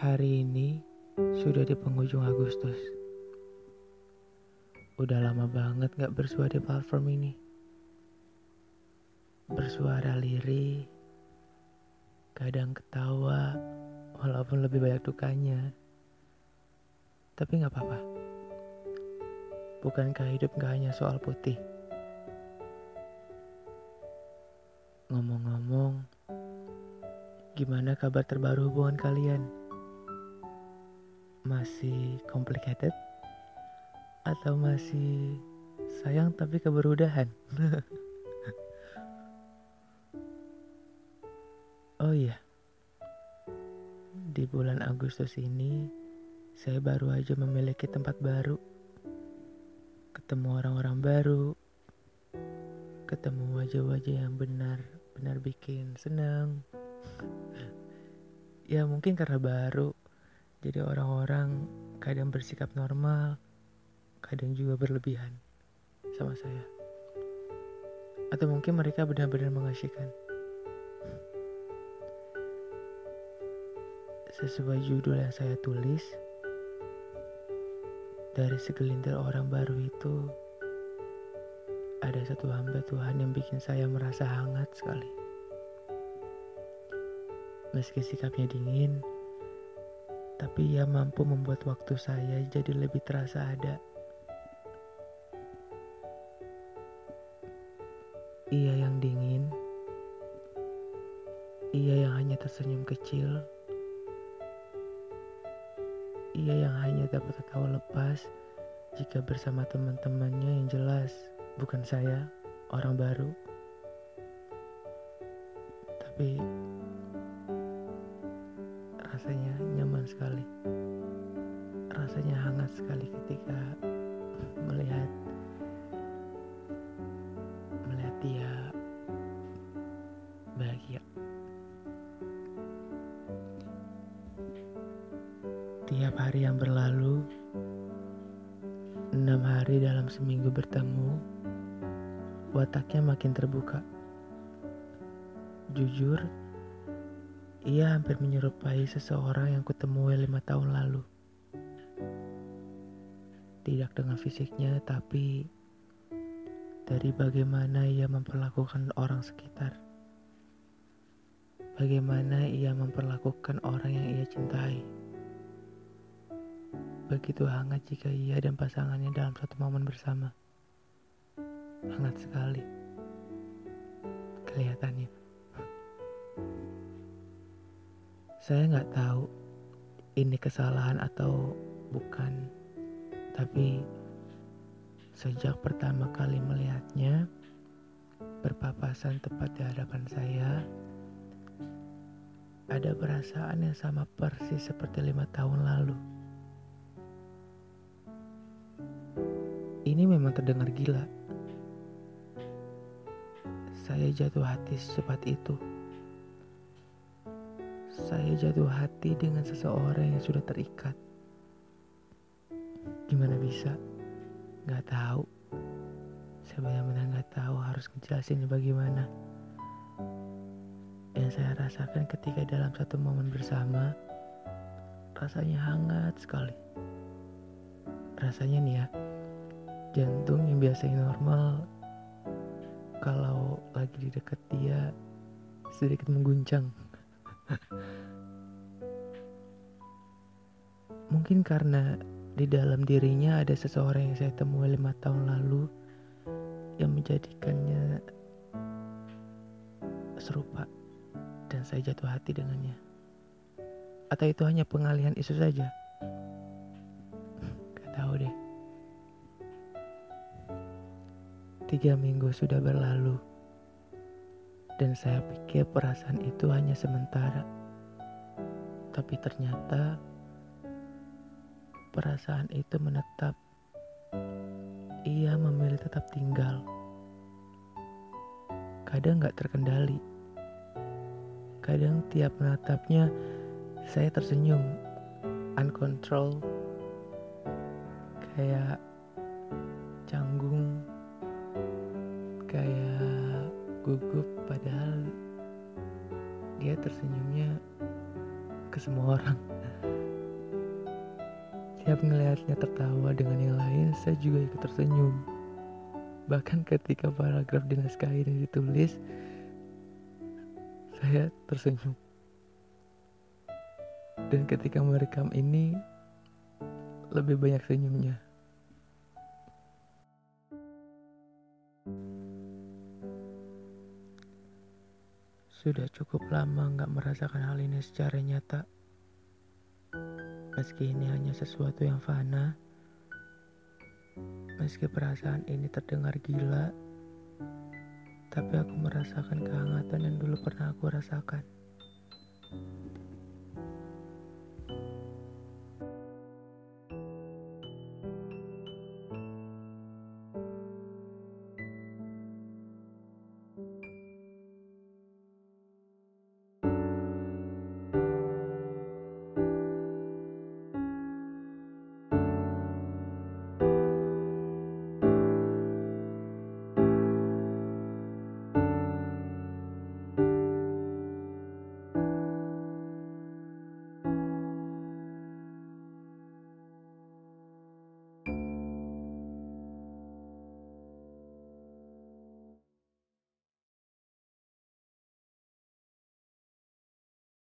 Hari ini sudah di penghujung Agustus. Udah lama banget gak bersuara di platform ini. Bersuara lirih, kadang ketawa, walaupun lebih banyak dukanya. Tapi gak apa-apa. Bukankah hidup gak hanya soal putih? Ngomong-ngomong, gimana kabar terbaru hubungan kalian? Masih complicated? Atau masih sayang tapi keberudahan? oh iya, di bulan Agustus ini saya baru aja memiliki tempat baru, ketemu orang-orang baru, ketemu wajah-wajah yang benar-benar bikin senang. ya mungkin karena baru, jadi orang-orang kadang bersikap normal, kadang juga berlebihan sama saya. Atau mungkin mereka benar-benar mengasihkan. Sesuai judul yang saya tulis, dari segelintir orang baru itu, ada satu hamba Tuhan yang bikin saya merasa hangat sekali. Meski sikapnya dingin, tapi ia mampu membuat waktu saya jadi lebih terasa ada. Ia yang dingin, ia yang hanya tersenyum kecil, ia yang hanya dapat tertawa lepas jika bersama teman-temannya yang jelas bukan saya, orang baru. Tapi rasanya nyaman sekali. Rasanya hangat sekali ketika melihat melihat dia bahagia. Tiap hari yang berlalu, enam hari dalam seminggu bertemu, wataknya makin terbuka. Jujur, ia hampir menyerupai seseorang yang kutemui lima tahun lalu. Tidak dengan fisiknya, tapi dari bagaimana ia memperlakukan orang sekitar. Bagaimana ia memperlakukan orang yang ia cintai. Begitu hangat jika ia dan pasangannya dalam satu momen bersama. Hangat sekali. Kelihatannya. Saya nggak tahu ini kesalahan atau bukan, tapi sejak pertama kali melihatnya berpapasan tepat di hadapan saya, ada perasaan yang sama persis seperti lima tahun lalu. Ini memang terdengar gila. Saya jatuh hati secepat itu saya jatuh hati dengan seseorang yang sudah terikat. Gimana bisa? Gak tahu. Saya benar-benar gak tahu harus ngejelasinnya bagaimana. Yang saya rasakan ketika dalam satu momen bersama, rasanya hangat sekali. Rasanya nih ya, jantung yang biasanya normal, kalau lagi di dekat dia sedikit mengguncang. Mungkin karena di dalam dirinya ada seseorang yang saya temui lima tahun lalu yang menjadikannya serupa dan saya jatuh hati dengannya. Atau itu hanya pengalihan isu saja? Gak tahu deh. Tiga minggu sudah berlalu dan saya pikir perasaan itu hanya sementara. Tapi ternyata perasaan itu menetap. Ia memilih tetap tinggal. Kadang gak terkendali. Kadang tiap menatapnya saya tersenyum. Uncontrol. Kayak canggung. Kayak gugup padahal dia tersenyumnya ke semua orang Setiap melihatnya tertawa dengan yang lain, saya juga ikut tersenyum. Bahkan ketika paragraf di naskah ini ditulis, saya tersenyum. Dan ketika merekam ini, lebih banyak senyumnya. Sudah cukup lama nggak merasakan hal ini secara nyata. Meski ini hanya sesuatu yang fana, meski perasaan ini terdengar gila, tapi aku merasakan kehangatan yang dulu pernah aku rasakan.